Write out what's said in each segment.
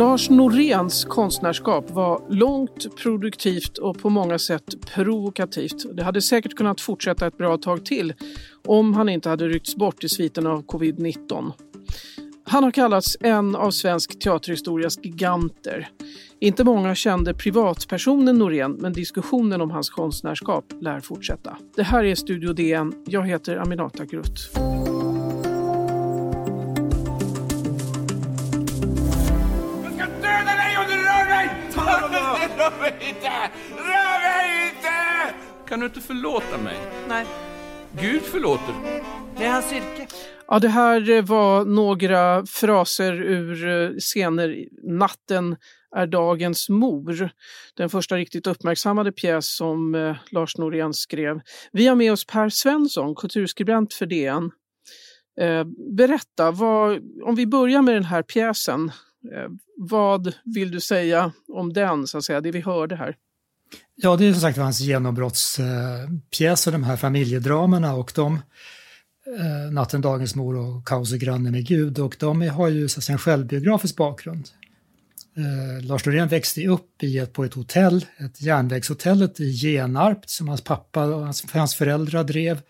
Lars Noréns konstnärskap var långt, produktivt och på många sätt provokativt. Det hade säkert kunnat fortsätta ett bra tag till om han inte hade ryckts bort i sviten av covid-19. Han har kallats en av svensk teaterhistorias giganter. Inte många kände privatpersonen Norén, men diskussionen om hans konstnärskap lär fortsätta. Det här är Studio DN. Jag heter Aminata Grutt. Rör mig inte! Rör mig inte! Kan du inte förlåta mig? Nej. Gud förlåter. Det är hans yrke. Ja, det här eh, var några fraser ur eh, scener Natten är dagens mor. Den första riktigt uppmärksammade pjäs som eh, Lars Norén skrev. Vi har med oss Per Svensson, kulturskribent för DN. Berätta, vad, om vi börjar med den här pjäsen. Vad vill du säga om den, så att säga, det vi hörde här? Ja, det är som sagt hans genombrottspjäser, de här familjedramerna och de eh, Natten, dagens mor och Kaos och granne med Gud och de har ju så att säga, en självbiografisk bakgrund. Eh, Lars Norén växte upp i ett, på ett hotell, ett järnvägshotellet i Genarp som hans pappa och hans, hans föräldrar drev.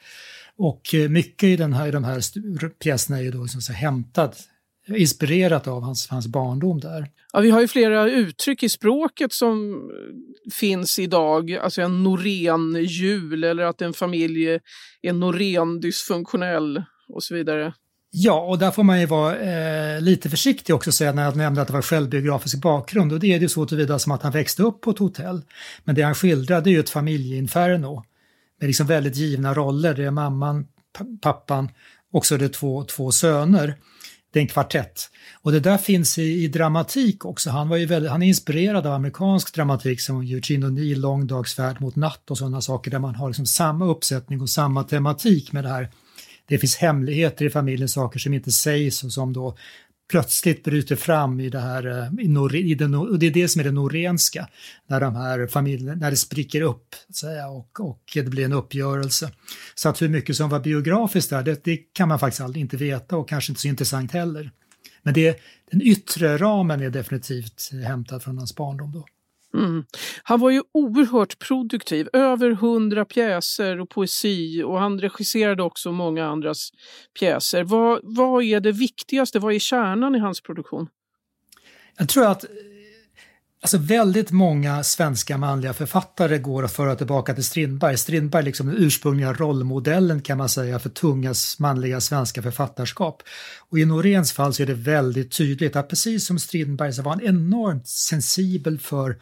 Och eh, mycket i, den här, i de här pjäserna är ju då så hämtad inspirerat av hans, hans barndom där. Ja, vi har ju flera uttryck i språket som finns idag, alltså en Norén-jul eller att en familj är Norén-dysfunktionell och så vidare. Ja, och där får man ju vara eh, lite försiktig också säga när jag nämnde att det var självbiografisk bakgrund och det är det ju så tillvida som att han växte upp på ett hotell. Men det han skildrade är ju ett familjeinferno med liksom väldigt givna roller. Det är mamman, pappan och så är det två, två söner det är en kvartett. Och det där finns i, i dramatik också. Han, var ju väldigt, han är inspirerad av amerikansk dramatik som Eugene O'Neill, Lång dags färd mot natt och sådana saker där man har liksom samma uppsättning och samma tematik med det här. Det finns hemligheter i familjen, saker som inte sägs och som då plötsligt bryter fram i det här, eh, i den, och det är det som är det norenska, när de här familjerna, när det spricker upp säga, och, och det blir en uppgörelse. Så att hur mycket som var biografiskt där, det, det kan man faktiskt aldrig inte veta och kanske inte så intressant heller. Men det, den yttre ramen är definitivt eh, hämtad från hans barndom då. Mm. Han var ju oerhört produktiv, över hundra pjäser och poesi och han regisserade också många andras pjäser. Vad, vad är det viktigaste, vad är kärnan i hans produktion? Jag tror att Alltså väldigt många svenska manliga författare går att föra tillbaka till Strindberg. Strindberg är liksom den ursprungliga rollmodellen kan man säga för tunga manliga svenska författarskap. Och i Noréns fall så är det väldigt tydligt att precis som Strindberg så var han enormt sensibel för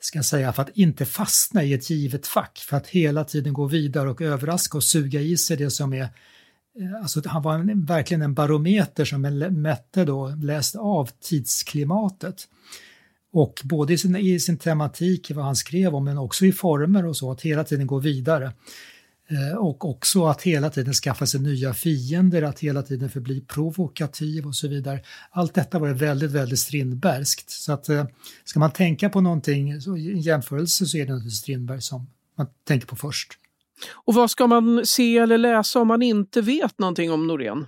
ska jag säga, för att inte fastna i ett givet fack, för att hela tiden gå vidare och överraska och suga i sig det som är eh, Alltså han var en, verkligen en barometer som mätte då, läste av tidsklimatet. Och både i sin, i sin tematik, vad han skrev om, men också i former och så, att hela tiden gå vidare. Eh, och också att hela tiden skaffa sig nya fiender, att hela tiden förbli provokativ och så vidare. Allt detta var väldigt, väldigt Strindbergskt. Så att eh, ska man tänka på någonting, så i jämförelse så är det naturligtvis Strindberg som man tänker på först. Och vad ska man se eller läsa om man inte vet någonting om Norén?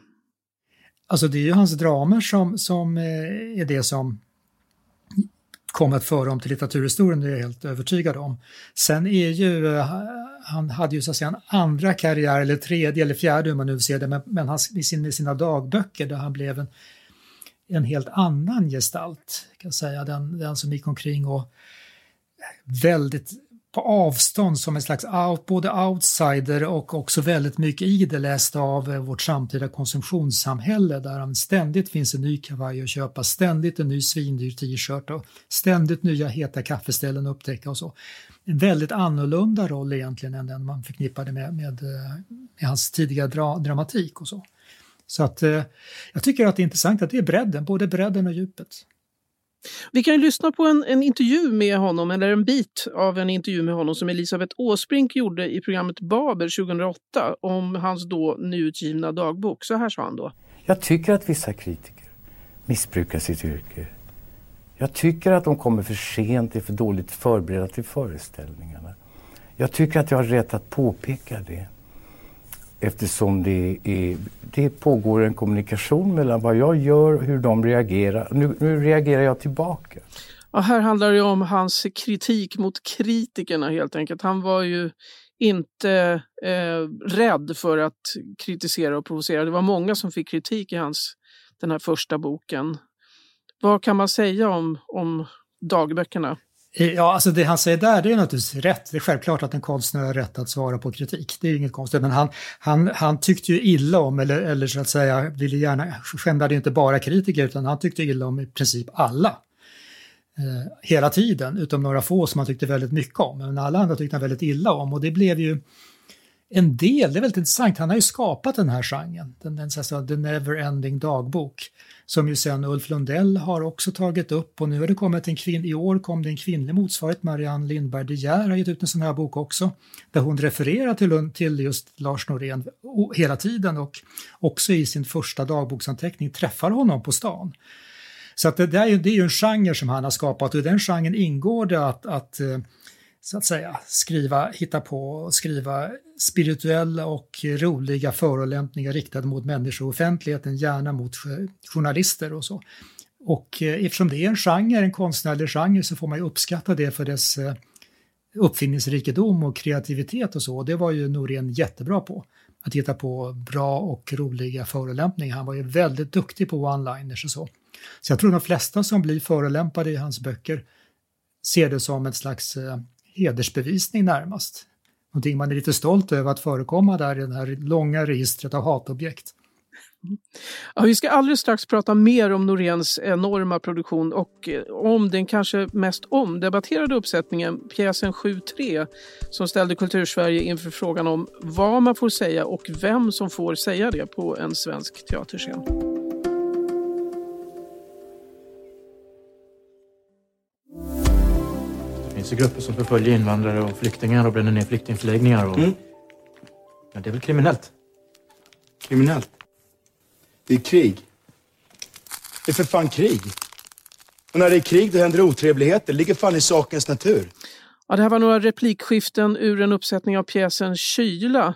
Alltså det är ju hans dramer som, som eh, är det som kommer att föra dem till litteraturhistorien, det är jag helt övertygad om. Sen är ju, han hade ju så att säga en andra karriär, eller tredje eller fjärde hur man nu ser det, men, men han, i sin, sina dagböcker där han blev en, en helt annan gestalt, kan jag säga, den, den som gick omkring och väldigt på avstånd som en slags out, både outsider och också väldigt mycket i det läste av eh, vårt samtida konsumtionssamhälle där han ständigt finns en ny kavaj att köpa, ständigt en ny svindyr t-shirt och ständigt nya heta kaffeställen att upptäcka och så. En väldigt annorlunda roll egentligen än den man förknippade med, med, eh, med hans tidiga dra, dramatik och så. Så att eh, jag tycker att det är intressant att det är bredden, både bredden och djupet. Vi kan ju lyssna på en, en, intervju med honom, eller en bit av en intervju med honom som Elisabeth Åsbrink gjorde i programmet Babel 2008 om hans då nyutgivna dagbok. Så här sa han då. Jag tycker att vissa kritiker missbrukar sitt yrke. Jag tycker att de kommer för sent, är för dåligt förberedda till föreställningarna. Jag tycker att jag har rätt att påpeka det. Eftersom det, är, det pågår en kommunikation mellan vad jag gör och hur de reagerar. Nu, nu reagerar jag tillbaka. Ja, här handlar det om hans kritik mot kritikerna helt enkelt. Han var ju inte eh, rädd för att kritisera och provocera. Det var många som fick kritik i hans, den här första boken. Vad kan man säga om, om dagböckerna? Eh, ja, alltså det han säger där det är naturligtvis rätt. Det är självklart att en konstnär har rätt att svara på kritik. Det är inget konstigt. Men han, han, han tyckte ju illa om, eller, eller så att säga, ville gärna, skämdade inte bara kritiker utan han tyckte illa om i princip alla. Eh, hela tiden, utom några få som han tyckte väldigt mycket om. Men alla andra tyckte han väldigt illa om och det blev ju en del, det är väldigt intressant, han har ju skapat den här genren, den, den så the neverending dagbok, som ju sen Ulf Lundell har också tagit upp. Och nu har det kommit en kvinn, i år kom det en kvinnlig motsvarighet, Marianne Lindberg De Geer har gett ut en sån här bok också, där hon refererar till, till just Lars Norén hela tiden och också i sin första dagboksanteckning träffar honom på stan. Så att det, det, är ju, det är ju en genre som han har skapat och i den genren ingår det att, att eh, så att säga skriva, hitta på och skriva spirituella och roliga förolämpningar riktade mot människor och offentligheten, gärna mot journalister och så. Och eh, eftersom det är en genre, en konstnärlig genre, så får man ju uppskatta det för dess eh, uppfinningsrikedom och kreativitet och så. Och det var ju Norén jättebra på. Att hitta på bra och roliga förolämpningar. Han var ju väldigt duktig på one-liners och så. Så jag tror de flesta som blir förolämpade i hans böcker ser det som ett slags eh, hedersbevisning närmast. Någonting man är lite stolt över att förekomma där i det här långa registret av hatobjekt. Ja, vi ska alldeles strax prata mer om Noréns enorma produktion och eh, om den kanske mest omdebatterade uppsättningen, pjäsen 7.3 som ställde Kultursverige inför frågan om vad man får säga och vem som får säga det på en svensk teaterscen. Finns ju grupper som förföljer invandrare och flyktingar och bränner ner flyktingförläggningar. Och... Mm. Ja, det är väl kriminellt? Kriminellt? Det är krig. Det är för fan krig. Och när det är krig då händer det otrevligheter. Det ligger fan i sakens natur. Ja, det här var några replikskiften ur en uppsättning av pjäsen Kyla.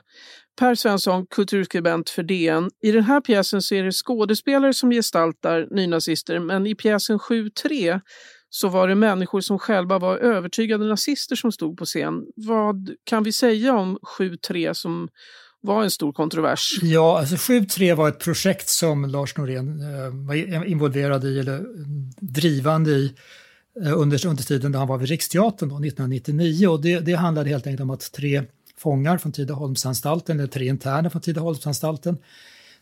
Per Svensson, kulturskribent för DN. I den här pjäsen så är det skådespelare som gestaltar nynazister men i pjäsen 7-3 så var det människor som själva var övertygade nazister som stod på scen. Vad kan vi säga om 7-3 som var en stor kontrovers? Ja, alltså 7-3 var ett projekt som Lars Norén eh, var involverad i, eller mm, drivande i, eh, under, under tiden då han var vid Riksteatern då, 1999. Och det, det handlade helt enkelt om att tre fångar från Tidaholmsanstalten, eller tre interner från Tidaholmsanstalten,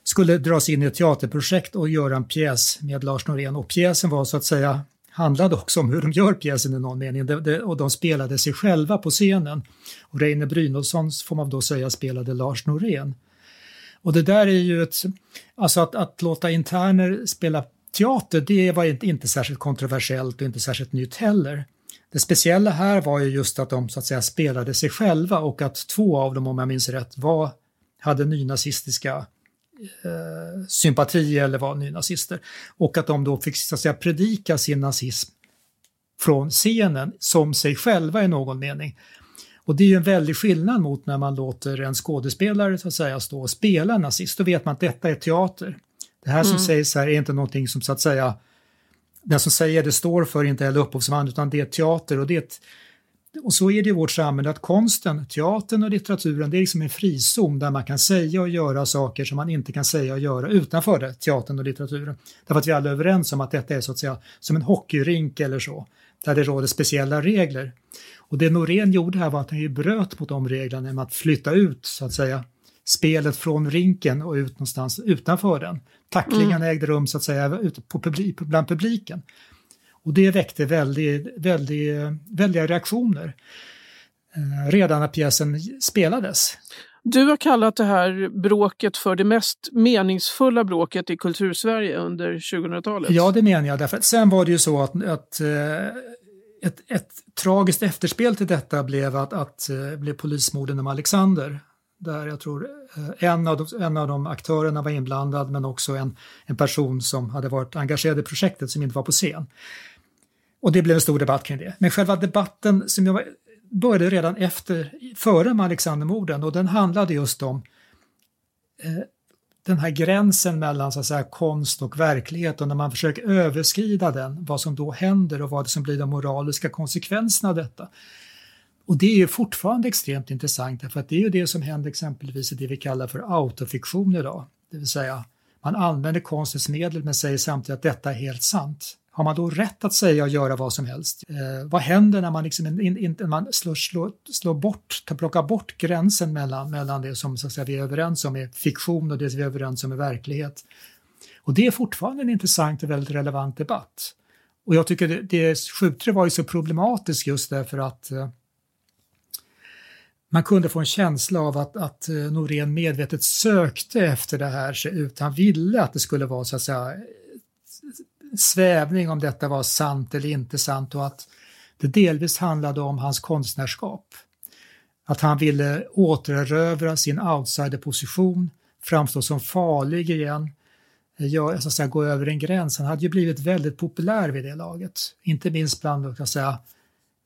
skulle dras in i ett teaterprojekt och göra en pjäs med Lars Norén. Och pjäsen var så att säga handlade också om hur de gör pjäsen i någon mening det, det, och de spelade sig själva på scenen. Och Reine Brynolfsson får man då säga spelade Lars Norén. Och det där är ju ett, alltså att, att låta interner spela teater, det var inte, inte särskilt kontroversiellt och inte särskilt nytt heller. Det speciella här var ju just att de så att säga spelade sig själva och att två av dem, om jag minns rätt, var, hade nynazistiska eh, sympati eller var nynazister. Och att de då fick så att säga, predika sin nazism från scenen som sig själva i någon mening. Och det är ju en väldig skillnad mot när man låter en skådespelare så att säga stå och spela nazist. Då vet man att detta är teater. Det här som mm. sägs här är inte någonting som så att säga den som säger det står för inte heller upphovsman utan det är teater och det är ett, och så är det i vårt samhälle att konsten, teatern och litteraturen, det är liksom en frizon där man kan säga och göra saker som man inte kan säga och göra utanför det, teatern och litteraturen. Därför att vi alla är överens om att detta är så att säga som en hockeyrink eller så, där det råder speciella regler. Och det Norén gjorde här var att han ju bröt mot de reglerna genom att flytta ut, så att säga, spelet från rinken och ut någonstans utanför den. Tacklingarna mm. ägde rum så att säga ute på publik, bland publiken. Och det väckte väldigt, väldigt, väldiga reaktioner eh, redan när pjäsen spelades. Du har kallat det här bråket för det mest meningsfulla bråket i kultursverige under 2000-talet. Ja, det menar jag. Därför att sen var det ju så att, att eh, ett, ett tragiskt efterspel till detta blev att, att eh, blev polismorden om Alexander. Där jag tror eh, en av, de, en av de aktörerna var inblandad men också en, en person som hade varit engagerad i projektet som inte var på scen. Och det blev en stor debatt kring det. Men själva debatten som jag började redan efter, före Alexandermorden och den handlade just om eh, den här gränsen mellan så att säga, konst och verklighet och när man försöker överskrida den, vad som då händer och vad som blir de moraliska konsekvenserna av detta. Och det är ju fortfarande extremt intressant därför att det är ju det som händer exempelvis i det vi kallar för autofiktion idag. Det vill säga man använder konstens medel men säger samtidigt att detta är helt sant. Har man då rätt att säga och göra vad som helst? Eh, vad händer när man, liksom in, in, man slår, slår, slår bort, plockar bort gränsen mellan, mellan det som så att säga, vi är överens om är fiktion och det som vi är överens om är verklighet? Och det är fortfarande en intressant och väldigt relevant debatt. Och jag tycker det, det Skjutre var ju så problematiskt just därför att eh, man kunde få en känsla av att, att eh, Norén medvetet sökte efter det här, utan han ville att det skulle vara så att säga eh, svävning om detta var sant eller inte sant och att det delvis handlade om hans konstnärskap. Att han ville återerövra sin outsiderposition, framstå som farlig igen, eh, ja, så att säga, gå över en gräns. Han hade ju blivit väldigt populär vid det laget, inte minst bland så att säga,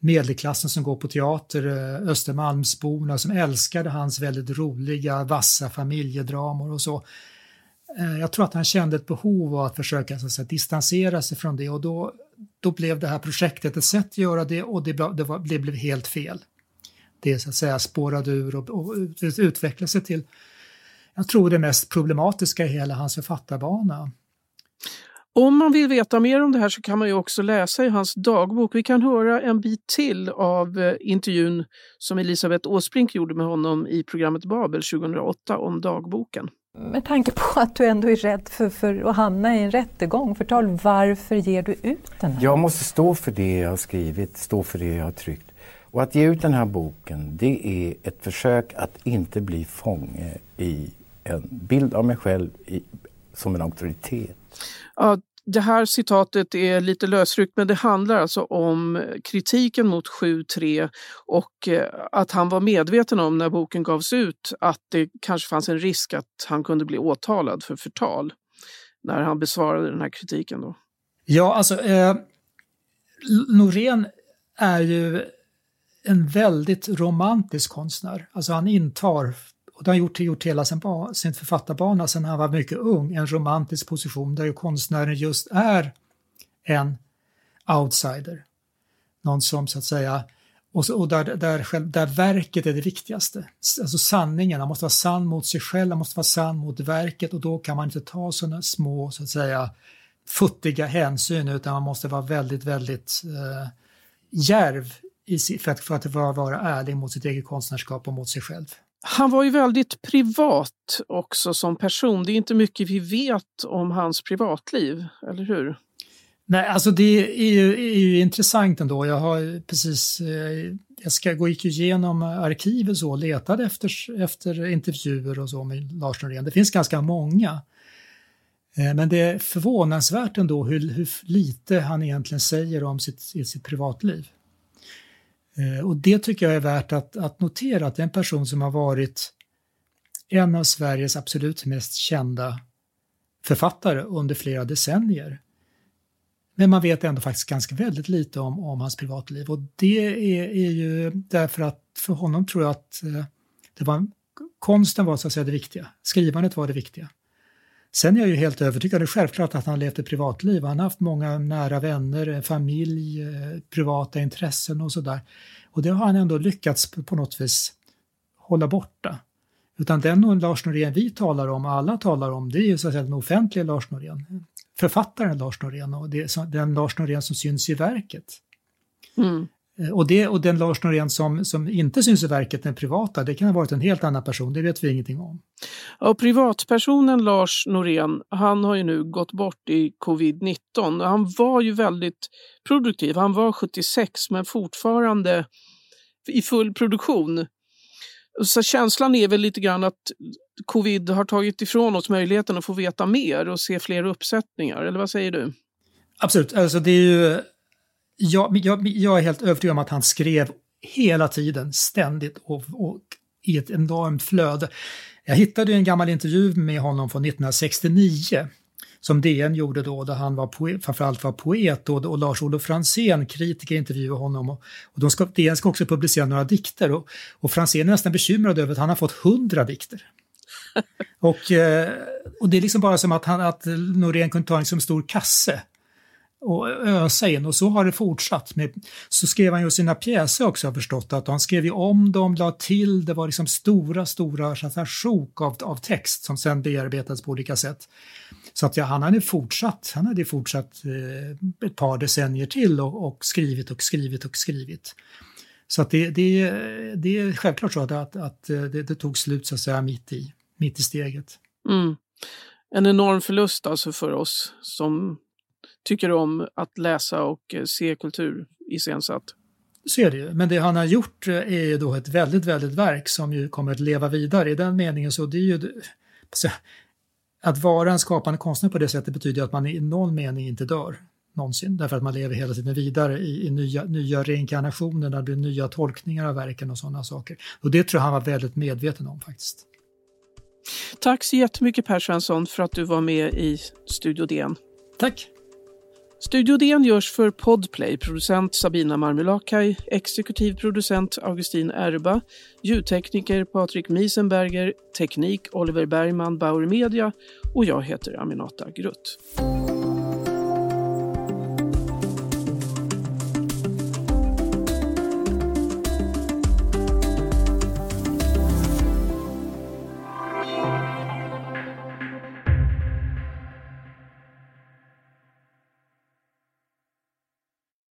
medelklassen som går på teater, eh, Östermalmsborna som älskade hans väldigt roliga, vassa familjedramor och så. Eh, jag tror att han kände ett behov av att försöka så att säga, distansera sig från det och då, då blev det här projektet ett sätt att göra det och det, det, var, det blev helt fel. Det så att säga spårade ur och, och utvecklade sig till, jag tror det mest problematiska i hela hans författarbana. Om man vill veta mer om det här så kan man ju också läsa i hans dagbok. Vi kan höra en bit till av eh, intervjun som Elisabeth Åsbrink gjorde med honom i programmet Babel 2008 om dagboken. Med tanke på att du ändå är rädd för, för att hamna i en rättegång, förtal varför ger du ut den här? Jag måste stå för det jag har skrivit, stå för det jag har tryckt. Och att ge ut den här boken, det är ett försök att inte bli fånge i en bild av mig själv i, som en auktoritet. Ja, det här citatet är lite lösryckt men det handlar alltså om kritiken mot 7.3 och eh, att han var medveten om när boken gavs ut att det kanske fanns en risk att han kunde bli åtalad för förtal när han besvarade den här kritiken. Då. Ja, alltså eh, Norén är ju en väldigt romantisk konstnär. Alltså han intar och det har han gjort, gjort hela sin, sin författarbana sedan han var mycket ung, en romantisk position där ju konstnären just är en outsider. Någon som så att säga, och, så, och där, där, där verket är det viktigaste. Alltså sanningen, han måste vara sann mot sig själv, han måste vara sann mot verket och då kan man inte ta sådana små, så att säga, futtiga hänsyn utan man måste vara väldigt, väldigt eh, järv i, för, att, för att vara ärlig mot sitt eget konstnärskap och mot sig själv. Han var ju väldigt privat också som person. Det är inte mycket vi vet om hans privatliv, eller hur? Nej, alltså det är ju, är ju intressant ändå. Jag har precis, eh, jag ska, gick igenom arkivet så, letade efter, efter intervjuer och så med Lars Norén. Det finns ganska många. Eh, men det är förvånansvärt ändå hur, hur lite han egentligen säger om sitt, sitt privatliv. Eh, och det tycker jag är värt att, att notera att det är en person som har varit en av Sveriges absolut mest kända författare under flera decennier. Men man vet ändå faktiskt ganska väldigt lite om, om hans privatliv och det är, är ju därför att för honom tror jag att eh, det var, konsten var så att säga det viktiga, skrivandet var det viktiga. Sen är jag ju helt övertygad, det är självklart att han levt ett privatliv. Han har haft många nära vänner, familj, eh, privata intressen och sådär. Och det har han ändå lyckats på något vis hålla borta. Utan den Lars Norén vi talar om, alla talar om, det är ju så att säga den offentliga Lars Norén. Författaren Lars Norén och det, den Lars Norén som syns i verket. Mm. Eh, och, det, och den Lars Norén som, som inte syns i verket, den privata, det kan ha varit en helt annan person, det vet vi ingenting om. Ja, privatpersonen Lars Norén, han har ju nu gått bort i covid-19. Han var ju väldigt produktiv, han var 76 men fortfarande i full produktion. Så känslan är väl lite grann att covid har tagit ifrån oss möjligheten att få veta mer och se fler uppsättningar, eller vad säger du? Absolut, alltså det är ju jag, jag, jag är helt övertygad om att han skrev hela tiden, ständigt och, och i ett enormt flöde. Jag hittade en gammal intervju med honom från 1969 som DN gjorde då, där han var poet, framförallt var poet då, och Lars-Olof Franzén, kritiker, intervjuade honom. Och, och de ska, DN ska också publicera några dikter och, och Franzén är nästan bekymrad över att han har fått hundra dikter. och, eh, och det är liksom bara som att, han, att Norén kunde ta en som stor kasse och ösa in och så har det fortsatt. Med, så skrev han ju sina pjäser också har jag förstått att han skrev ju om dem, la till, det var liksom stora, stora så här, sjok av, av text som sen bearbetades på olika sätt. Så att ja, han hade fortsatt, han hade fortsatt eh, ett par decennier till och, och, skrivit och skrivit och skrivit. Så att det, det, det är självklart så att, att, att eh, det, det, tog slut så att säga mitt i, mitt i steget. Mm. En enorm förlust alltså för oss som tycker om att läsa och eh, se kultur iscensatt. Så är det ju. Men det han har gjort eh, är ju då ett väldigt, väldigt verk som ju kommer att leva vidare. I den meningen så det är ju... Att vara en skapande konstnär på det sättet betyder att man i någon mening inte dör någonsin. Därför att man lever hela tiden vidare i, i nya, nya reinkarnationer, det blir nya tolkningar av verken och sådana saker. Och det tror jag han var väldigt medveten om faktiskt. Tack så jättemycket Per Svensson för att du var med i Studio DN. Tack! Studio DN görs för Podplay, producent Sabina Marmelakai, exekutiv producent Augustin Erba, ljudtekniker Patrik Miesenberger, teknik Oliver Bergman, Bauer Media och jag heter Aminata Grutt.